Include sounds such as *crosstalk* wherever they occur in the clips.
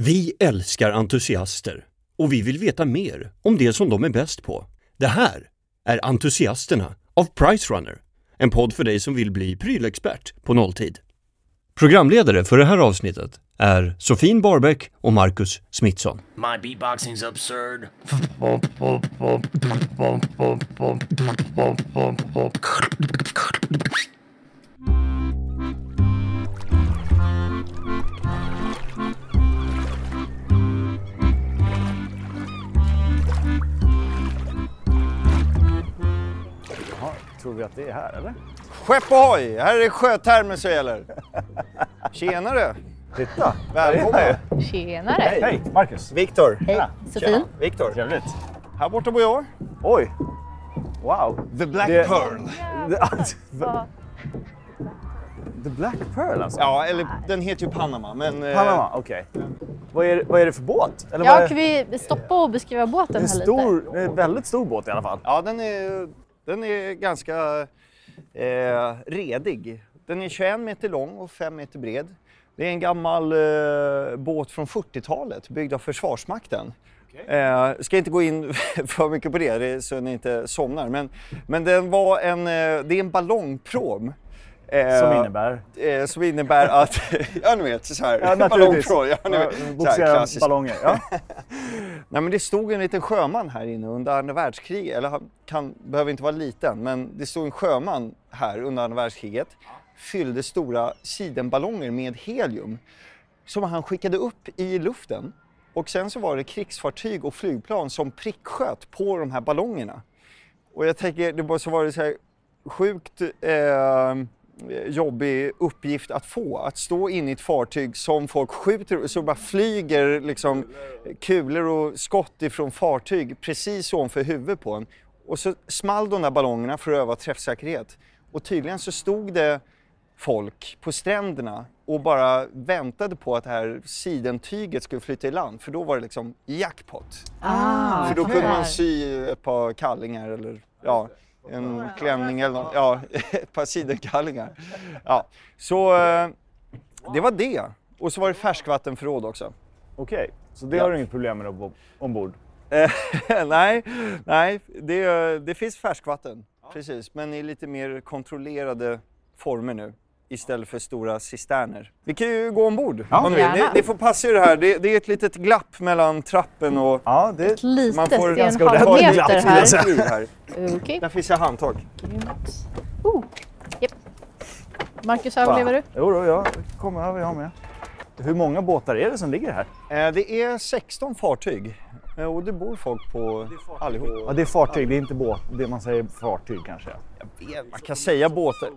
Vi älskar entusiaster och vi vill veta mer om det som de är bäst på. Det här är Entusiasterna av Pricerunner, en podd för dig som vill bli prylexpert på nolltid. Programledare för det här avsnittet är Sofin Barbeck och Marcus Smithson. My beatboxing's absurd. *laughs* tror vi att det är här eller? Skepp ohoj! Här är det sjötermer som gäller. Tjenare! Titta! Välkommen! Tjenare! Hej! Hej, Marcus! Viktor. Hej, Sofie. Viktor. Trevligt. Här borta bor jag. Oj! Wow! The Black Det- Pearl. Vad- The Black Pearl alltså? Ja, eller den heter ju Panama, men... eh, Panama, okej. Vad, är, vad är det för båt? Eller vad Ja, är, kan vi stoppa och beskriva båten en här lite? stor, det är en väldigt stor båt i alla fall. Ja, den är, den är ganska eh, redig. Den är 21 meter lång och 5 meter bred. Det är en gammal eh, båt från 40-talet byggd av Försvarsmakten. Eh, ska inte gå in *laughs* för mycket på det, så ni inte somnar. Men, men den var en, eh, det är en ballongprom. Eh, Som innebär? Eh, som innebär att, *laughs* ja ni vet så här, Ja, *laughs* ballongprom. Ja, Ja, Boxera ballonger. Ja. *laughs* Nej men det stod en liten sjöman här inne under andra världskriget, eller han kan, behöver inte vara liten, men det stod en sjöman här under andra världskriget, fyllde stora sidenballonger med helium som han skickade upp i luften och sen så var det krigsfartyg och flygplan som pricksköt på de här ballongerna. Och jag tänker, det var så var det så här sjukt eh, jobbig uppgift att få. Att stå inne i ett fartyg som folk skjuter, så bara flyger liksom kulor och skott ifrån fartyg precis ovanför huvudet på en. Och så small de där ballongerna för att öva träffsäkerhet. Och tydligen så stod det folk på stränderna och bara väntade på att det här sidentyget skulle flytta i land för då var det liksom jackpot. Ah, För då kunde man sy ett par kallingar eller ja, en klänning eller något. Ja, ett *laughs* par sidenkallingar. Ja, så eh, det var det. Och så var det färskvattenförråd också. Okej, så det Ja. har du inget problem med att bo- ombord? Eh, *laughs* nej, nej det, det finns färskvatten. Precis, men i lite mer kontrollerade former nu. Istället för stora cisterner. Vi kan ju gå ombord Ja. om ni vill. Det, det får passa er det här. Det, det är ett litet glapp mellan trappen och... Ja, det... Ett litet, Man får det är ganska en halv meter glapp, här. jag här. Okej, Där finns det handtag. grymt. Oh. Japp. Marcus, överlever du? Jo, då, jag kommer över jag med. Hur många båtar är det som ligger här? Eh, Det är 16 fartyg eh, och det bor folk på allihop. Ja, det är fartyg, det är inte båt. Det man säger fartyg kanske. Man kan säga båtar.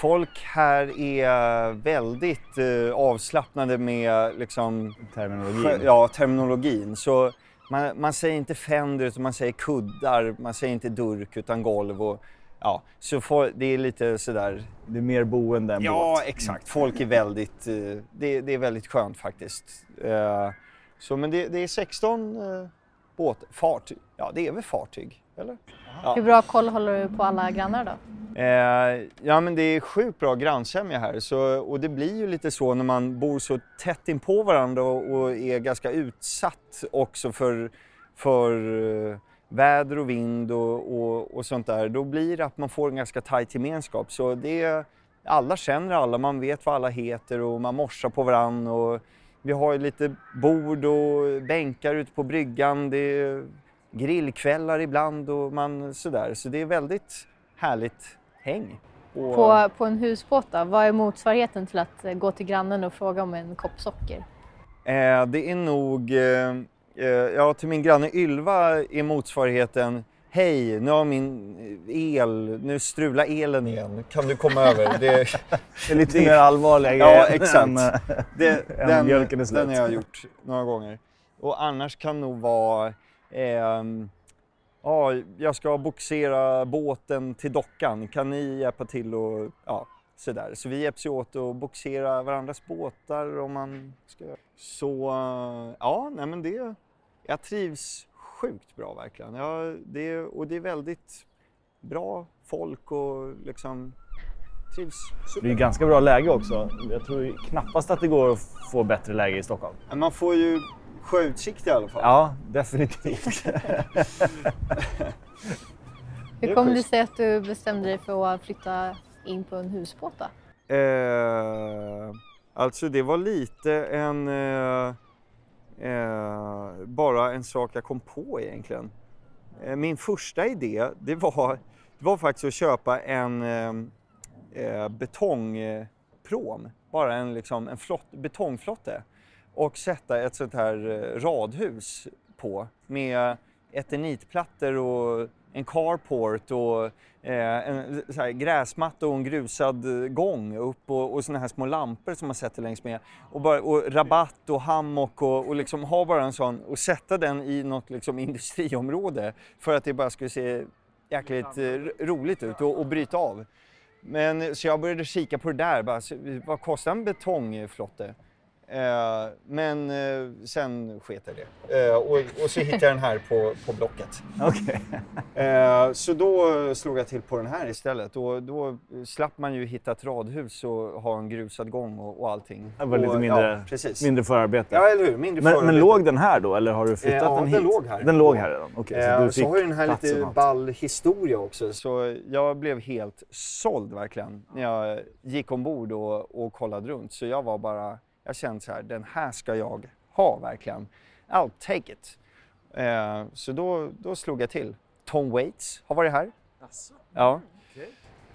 Folk här är väldigt eh, avslappnade med liksom, Terminologin. ja, terminologin. Så man, man säger inte fender utan man säger kuddar, man säger inte durk utan golv. Och, ja, så får, det är lite sådär Det är mer boende än Ja, båt. exakt. Folk är väldigt, eh, det, det är väldigt skönt faktiskt. Eh, Så, men det, det är 16 eh, båt, fartyg. Ja, det är väl fartyg, eller? Hur bra koll håller du på alla grannar då? Eh, ja, men det är sjukt bra grannsämja här. Så, och det blir ju lite så när man bor så tätt in på varandra och, och är ganska utsatt också för, för eh, väder och vind och, och, och sånt där. Då blir det att man får en ganska tajt gemenskap. Så det, alla känner alla, man vet vad alla heter och man morsar på varandra. Och vi har ju lite bord och bänkar ute på bryggan. Det är grillkvällar ibland och man sådär. Så det är väldigt härligt häng. Och, På, på en husbåt då, vad är motsvarigheten till att eh, gå till grannen och fråga om en kopp socker? eh, det är nog, eh, eh, ja till min granne Ylva är motsvarigheten Hej, nu har min el, nu strular elen igen. Kan du komma över? *laughs* Det, Det är lite Det- mer allvarliga Ja, grejer exakt. än, eh, det, Än den, mjölken är slut. den har jag gjort några gånger. Och annars kan nog vara ehm, Ja, jag ska boxera båten till dockan. Kan ni hjälpa till och ja, sådär. Så vi hjälps ju åt att boxera varandras båtar om man ska... Så ja, nej men det... Jag trivs sjukt bra verkligen. Ja, det, och det är väldigt bra folk och liksom... Trivs Det är super. ganska bra läge också. Jag tror knappast att det går att få bättre läge i Stockholm. Man får ju sjöutsikt i alla fall. Ja, definitivt. *laughs* Hur kom det sig att du bestämde dig för att flytta in på en husbåt då? Eh, alltså det var lite en... Eh, eh, bara en sak jag kom på egentligen. Eh, min första idé det var, det var faktiskt att köpa en eh, eh, betongprom. Bara en, liksom, en flott, betongflotte. Och sätta ett sånt här eh, radhus på med eternitplattor och en carport och eh, en så här, gräsmatta och en grusad eh, gång upp och, och såna här små lampor som man sätter längs med. Och, bara, och rabatt och hammock och, och liksom ha bara en sån och sätta den i något liksom industriområde för att det bara skulle se jäkligt eh, roligt ut och, och bryta av. Men så jag började kika på det där, bara, så, vad kostar en betongflotte? Eh, men eh, sen sket jag det. Eh, och, och så hittade jag den här på, på Blocket. Okej. Eh, så då slog jag till på den här istället och då slapp man ju hitta ett radhus och ha en grusad gång och, och allting. Det var lite och, mindre, ja, mindre förarbete. Ja, eller hur? Mindre men, men låg den här då eller har du flyttat Eh, ja, den den hit? låg här. Den låg här redan? Eh, så du så har ju den här lite ball historia också så jag blev helt såld verkligen när jag gick ombord och, och kollade runt. Så jag var bara, jag kände så här, den här ska jag ha verkligen. I'll take it. Eh, så då, då slog jag till. Tom Waits har varit här. Ja.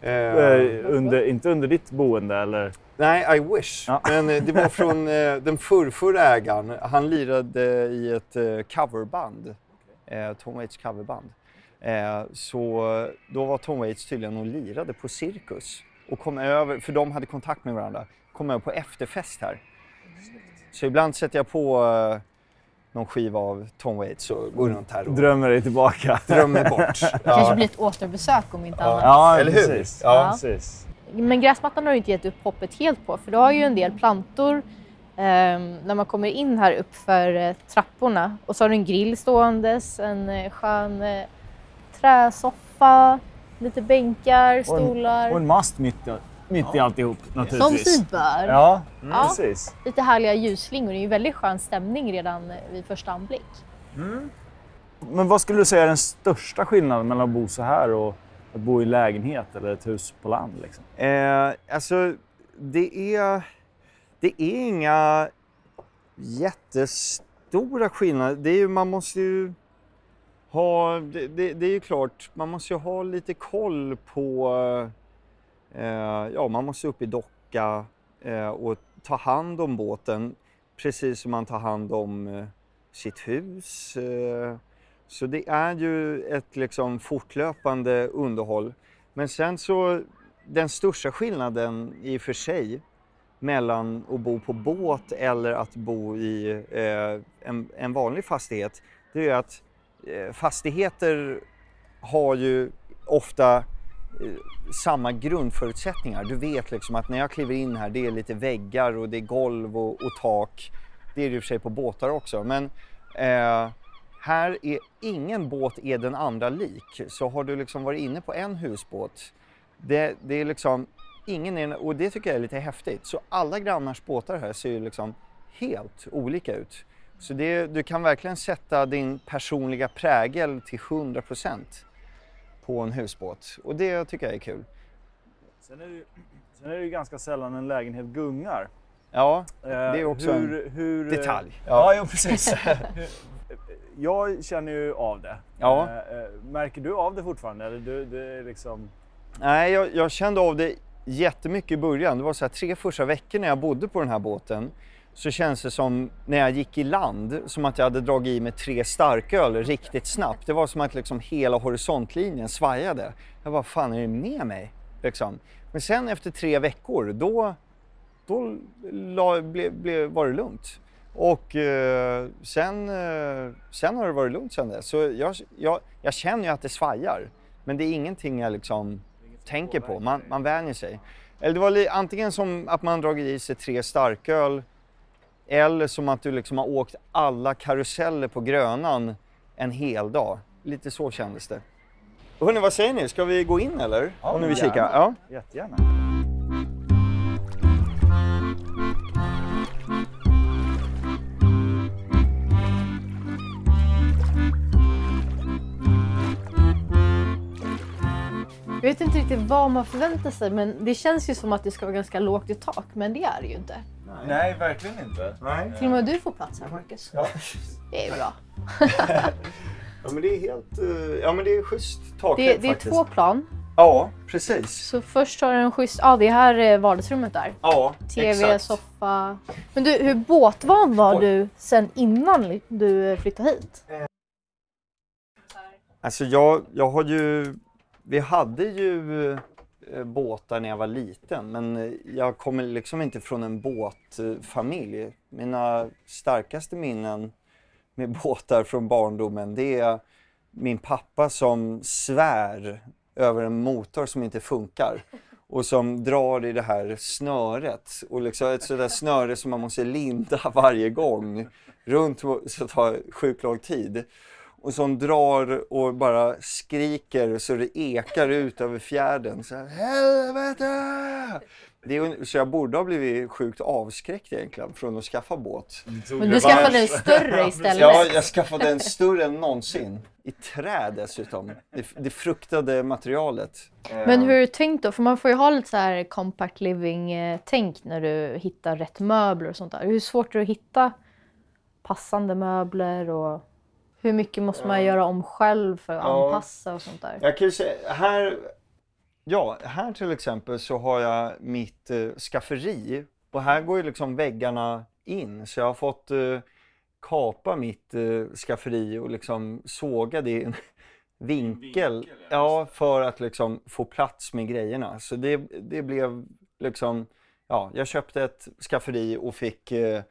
Eh, Eh, under, inte under ditt boende eller? Nej, I wish. Ja. Men eh, det var från *laughs* eh, den förrförra ägaren. Han lirade i ett eh, coverband. Eh, Tom Waits coverband. Eh, så då var Tom Waits tydligen och lirade på Cirkus. Och kom över, för de hade kontakt med varandra, kom över på efterfest här. Så ibland sätter jag på eh, någon skiva av Tom Waits och går runt här och Drömmer dig tillbaka? drömmer bort. *laughs* kanske blir ett återbesök om inte annat. Ja, Eller hur? precis. Ja. precis. Men gräsmattan har du inte gett upp hoppet helt på för du har ju en del plantor ehm, när man kommer in här upp för eh, trapporna. Och så har du en grill ståendes, en eh, skön eh, träsoffa, lite bänkar, Och en, stolar. och en mast mitt, i- mitt i alltihop Som naturligtvis. sig bör. Ja, Ja. precis. Lite härliga ljusslingor. Det är ju väldigt skön stämning redan vid första anblick. Men vad skulle du säga är den största skillnaden mellan att bo så här och att bo i lägenhet eller ett hus på land? Liksom? Eh, alltså, det är, det är inga jättestora skillnader. Det är ju, man måste ju ha, det, det, det är ju klart, man måste ju ha lite koll på, Eh, ja man måste upp i docka eh, och ta hand om båten precis som man tar hand om eh, sitt hus. Eh, så det är ju ett liksom fortlöpande underhåll. Men sen så, den största skillnaden i och för sig mellan att bo på båt eller att bo i eh, en, en vanlig fastighet, det är ju att eh, fastigheter har ju ofta Eh, samma grundförutsättningar. Du vet liksom att när jag kliver in här, det är lite väggar och det är golv och, och tak. Det är det i och för sig på båtar också, men eh, här är ingen båt är den andra lik. Så har du liksom varit inne på en husbåt, det, det är liksom ingen är, och det tycker jag är lite häftigt. Så alla grannars båtar här ser ju liksom helt olika ut. Så det, du kan verkligen sätta din personliga prägel till 100% på en husbåt. Och det tycker jag är kul. Sen är, det ju, *clears throat* sen är det ju ganska sällan en lägenhet gungar. Ja, Eh, det är också hur, hur, detalj. Ja, ja *laughs* precis. *laughs* *laughs* jag känner ju av det. Ja. Eh, eh, Märker du av det fortfarande? Eller du, det liksom... Nej, jag, jag kände av det jättemycket i början. Det var så här, tre första veckor när jag bodde på den här båten så känns det som när jag gick i land som att jag hade dragit i mig tre starköl riktigt snabbt. Det var som att liksom hela horisontlinjen svajade. Jag bara, fan är det med mig? Liksom. Men sen efter tre veckor, då, då la, ble, ble, var det lugnt. Och eh, sen, eh, sen har det varit lugnt sen dess. Så jag, jag, jag känner ju att det svajar. Men det är ingenting jag liksom tänker på. Man, man vänjer sig. Eller det var antingen som att man dragit i sig tre starköl eller som att du liksom har åkt alla karuseller på Grönan en hel dag. Lite så kändes det. Hörni, vad säger ni? Ska vi gå in eller? Ja, Om ni vill kika? Ja, jättegärna. Jag vet inte riktigt vad man förväntar sig, men det känns ju som att det ska vara ganska lågt i tak, men det är det ju inte. Nej, verkligen inte. Nej. Till och med du får plats här Marcus. Ja. Det är bra. *laughs* ja, men det är helt... eh, Ja, men det är schysst takhöjd Det, det är faktiskt. två plan. Ja, precis. Så först har du en schysst... Ja, det här är vardagsrummet där. Ja, TV, exakt. soffa. Men du, hur båtvan var Oj. du sen innan du flyttade hit? Alltså jag, jag har ju, vi hade ju eh, Eh, båtar när jag var liten men eh, jag kommer liksom inte från en båtfamilj. Mina starkaste minnen med *laughs* båtar från barndomen det är min pappa som svär över en motor som inte funkar och som drar i det här snöret och liksom ett sådär snöre som man måste linda *laughs* varje gång runt så det tar sjukt lång tid och som drar och bara skriker så det ekar ut över fjärden. Så här, Helvete! Det är, så jag borde ha blivit sjukt avskräckt egentligen från att skaffa båt. Men du skaffade en *laughs* större istället. Ja, jag skaffade en större än någonsin. I trä dessutom. Det, det fruktade materialet. Men hur är det tänkt då? För man får ju ha lite så här compact living-tänk när du hittar rätt möbler och sånt där. Hur svårt är det att hitta passande möbler och hur mycket måste man göra om själv för att Ja. anpassa och sånt där? Jag kan ju säga, här, ja, här till exempel så har jag mitt eh, skafferi och här går ju liksom väggarna in så jag har fått eh, kapa mitt eh, skafferi och liksom såga det i en *laughs* vinkel, ja, för att liksom få plats med grejerna. Så det, det blev liksom, ja, jag köpte ett skafferi och fick eh,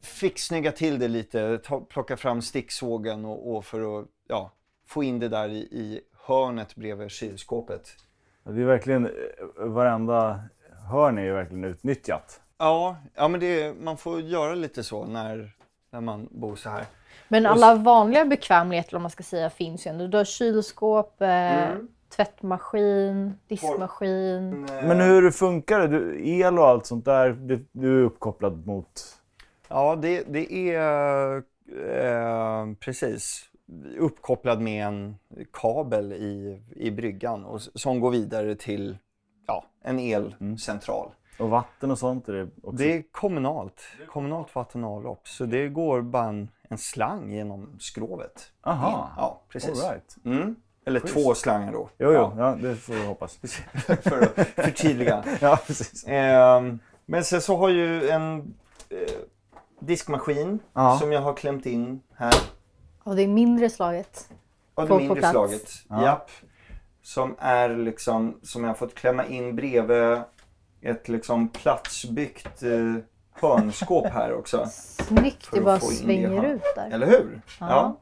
Fick snygga till det lite, ta, plocka fram sticksågen och, och för att ja, få in det där i, i hörnet bredvid kylskåpet. Det är verkligen, eh, varenda hörn är ju verkligen utnyttjat. Ja, ja men det, man får göra lite så när, när man bor så här. Men alla vanliga bekvämligheter om man ska säga finns ju ändå. Du har kylskåp, eh, Mm. tvättmaskin, diskmaskin. Men hur funkar det? Du, el och allt sånt där, det, du är uppkopplad mot... Ja, det, det är eh, precis uppkopplad med en kabel i, i bryggan och, som går vidare till ja, en elcentral. Och vatten och sånt? Är det, också? Det är kommunalt, kommunalt vatten och avlopp. Så det går bara en, en slang genom skrovet. Aha. in. Ja, precis. All right. Mm. Eller Schysst. två slangar då. Jo, jo, Ja, ja, det får vi hoppas. *laughs* för att förtydliga. *laughs* ja, precis. Ehm, men sen så har ju en eh, diskmaskin Ja. som jag har klämt in här. Och det är mindre slaget. Av det mindre slaget. Ja. Japp. Som är liksom, som jag har fått klämma in bredvid ett liksom platsbyggt eh, hörnskåp här också. Snyggt, det att bara svänger ut där. Eller hur? Ja.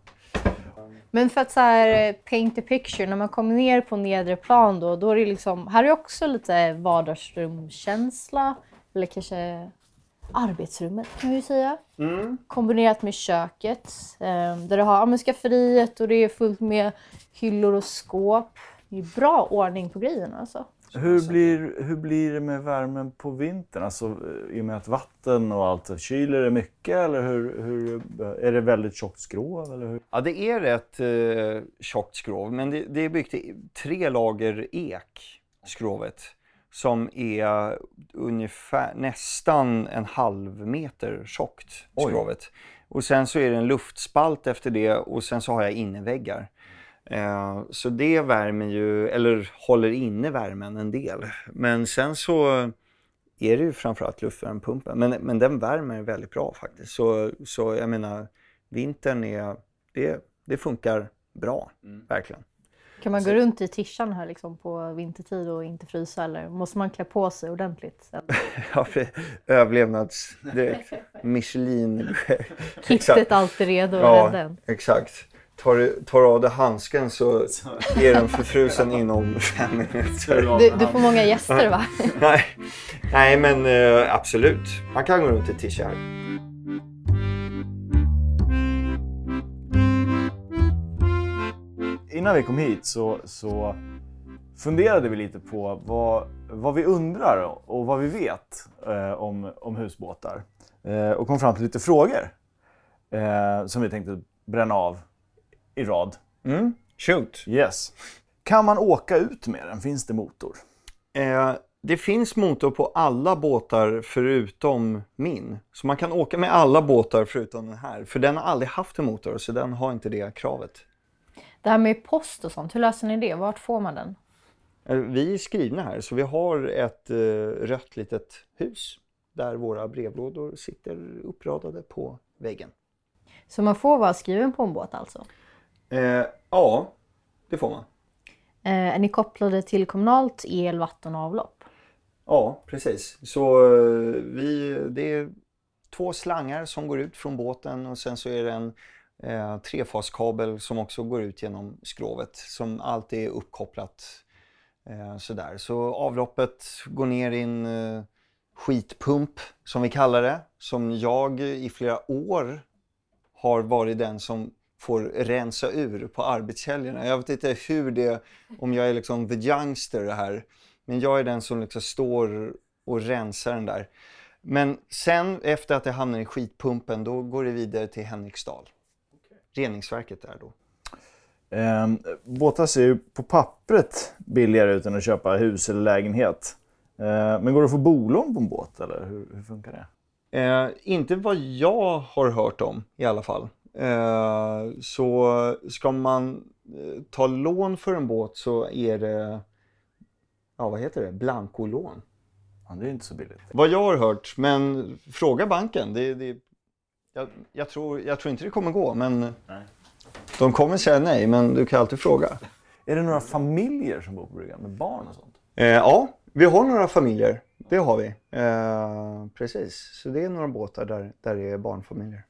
Men för att så här eh, paint the picture, när man kommer ner på nedre plan då, då är det liksom, här är också lite vardagsrumskänsla. Eller kanske arbetsrummet kan vi säga. Mm. Kombinerat med köket. Eh, där du har ja, men skafferiet och det är fullt med hyllor och skåp. Det är bra ordning på grejerna alltså. Hur blir, hur blir det med värmen på vintern? Alltså, eh, I och med att vatten och allt, kyler det mycket eller hur, hur, är det väldigt tjockt skrov? Eller hur? Ja, det är rätt eh, tjockt skrov, men det, det är byggt i tre lager ek, skrovet. Som är ungefär nästan en halv meter tjockt, skrovet. Och sen så är det en luftspalt efter det och sen så har jag inneväggar. Eh, så det värmer ju, eller håller inne värmen en del. Men sen så är det ju framförallt luftvärmepumpen. Men, men den värmer väldigt bra faktiskt. Så, så jag menar, vintern är, det, det funkar bra, verkligen. Kan man gå runt i tishan här liksom på vintertid och inte frysa eller måste man klä på sig ordentligt? sen? *laughs* Ja, för överlevnads... Det, Michelin... *laughs* Kittet alltid redo Ja, rädda en. exakt. Tar, du- tar du av dig handsken så är den förfrusen *laughs* inom fem minuter. Du, du får många gäster va? Nej, Nej men eh, absolut. Man kan gå runt i tisha Innan vi kom hit så, så funderade vi lite på vad, vad vi undrar och vad vi vet eh, om, om husbåtar. Eh, och kom fram till lite frågor eh, som vi tänkte bränna av i rad. Mm. Shoot. Yes. Kan man åka ut med den? Finns det motor? Eh, det finns motor på alla båtar förutom min. Så man kan åka med alla båtar förutom den här. För den har aldrig haft en motor så den har inte det kravet. Det här med post och sånt, hur löser ni det? Vart får man den? Eh, Vi är skrivna här så vi har ett eh, rött litet hus där våra brevlådor sitter uppradade på väggen. Så man får vara skriven på en båt alltså? Eh, ja, det får man. Eh, är ni kopplade till kommunalt el, vatten och avlopp? Ja, precis. Så eh, vi, det är två slangar som går ut från båten och sen så är det en eh, trefaskabel som också går ut genom skrovet som alltid är uppkopplat eh, sådär. Så avloppet går ner i en eh, skitpump som vi kallar det, som jag i flera år har varit den som får rensa ur på arbetshelgerna. Jag vet inte hur det, om jag är liksom the youngster här, men jag är den som liksom står och rensar den där. Men sen efter att det hamnar i skitpumpen, då går det vidare till Henriksdal. Reningsverket där då. Eh, båtar ser ju på pappret billigare ut än att köpa hus eller lägenhet. Eh, men går det att få bolån på en båt eller hur, hur funkar det? Eh, inte vad jag har hört om i alla fall. Eh, så ska man eh, ta lån för en båt så är det, ja vad heter det, blankolån. Ja, det är inte så billigt. Vad jag har hört, men fråga banken. Det, det, jag, jag, tror, jag tror inte det kommer gå, men de kommer säga nej, men du kan alltid fråga. *laughs* Är det några familjer som bor på bryggan med barn och sånt? Eh, ja, vi har några familjer. Det har vi. Eh, precis, så det är några båtar där, där det är barnfamiljer.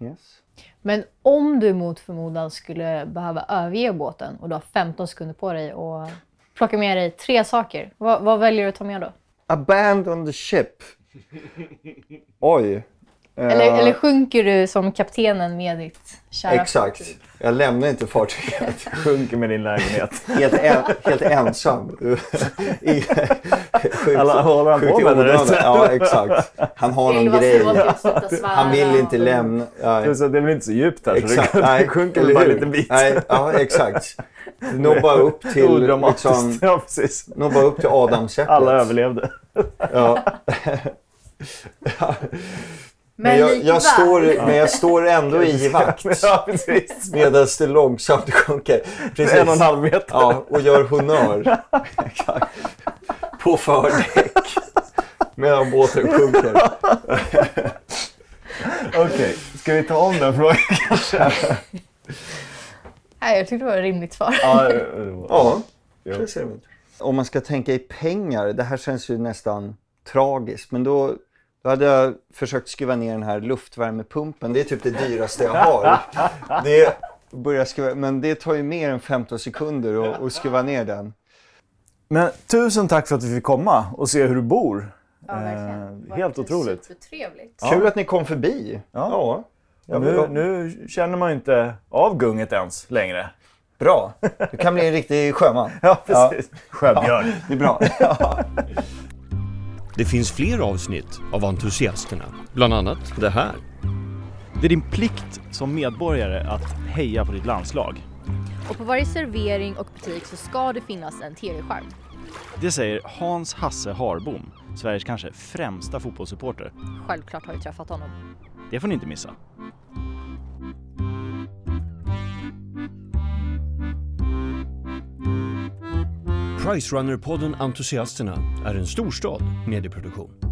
Yes. Men om du mot förmodan skulle behöva överge båten och du har 15 sekunder på dig och plocka med dig tre saker, vad, vad väljer du att ta med då? Abandon the ship. Oj. Eh, Eller, eller sjunker du som kaptenen med ditt kära Exakt. fartyg? Jag lämnar inte fartyget. *laughs* Sjunker med din lägenhet. Helt, en, helt ensam. I- sjukt- Alla håller han på med där onödan. ute. Ja, exakt. Han har någon grej. Han vill inte lämna. Ja, Det är så- det är väl inte så djupt här exakt. så det, Nej, det sjunker eller bara en liten bit. Nej, ja, exakt. Nå bara upp till, *laughs* liksom, Ja, precis. nå bara upp till Adamsäpplet. Alla överlevde. Ja. *laughs* Men, Men jag, jag står, men jag står ändå i *laughs* vakt. Ja. Medan det långsamt sjunker. Precis. En och en halv meter. Ja, och gör. *laughs* Exakt. På fördäck. Medan båten sjunker. *laughs* Okej, ska vi ta om den frågan kanske? Nej, jag tyckte det var ett rimligt svar. Ja, det var- Ja, vi. Om man ska tänka i pengar, det här känns ju nästan tragiskt, men då, då hade jag försökt skruva ner den här luftvärmepumpen. Det är typ det dyraste jag har. Det, börjar skruva, men det tar ju mer än 15 sekunder att, att skruva ner den. Men tusen tack för att vi fick komma och se hur du bor. Ja, verkligen. Eh, helt otroligt. Supertrevligt. Kul att ni kom förbi. Ja. ja. Nu, nu känner man ju inte av gunget ens längre. Bra. Du kan bli en riktig sjöman. *laughs* Ja, precis. Sjöbjörn. Det är bra. *laughs* Det finns fler avsnitt av Entusiasterna, bland annat det här. Det är din plikt som medborgare att heja på ditt landslag. Och på varje servering och butik så ska det finnas en tv-skärm. Det säger Hans Hasse Harbom, Sveriges kanske främsta fotbollssupporter. Självklart har jag träffat honom. Det får ni inte missa. Pricerunner-podden Entusiasterna är en storstad medieproduktion.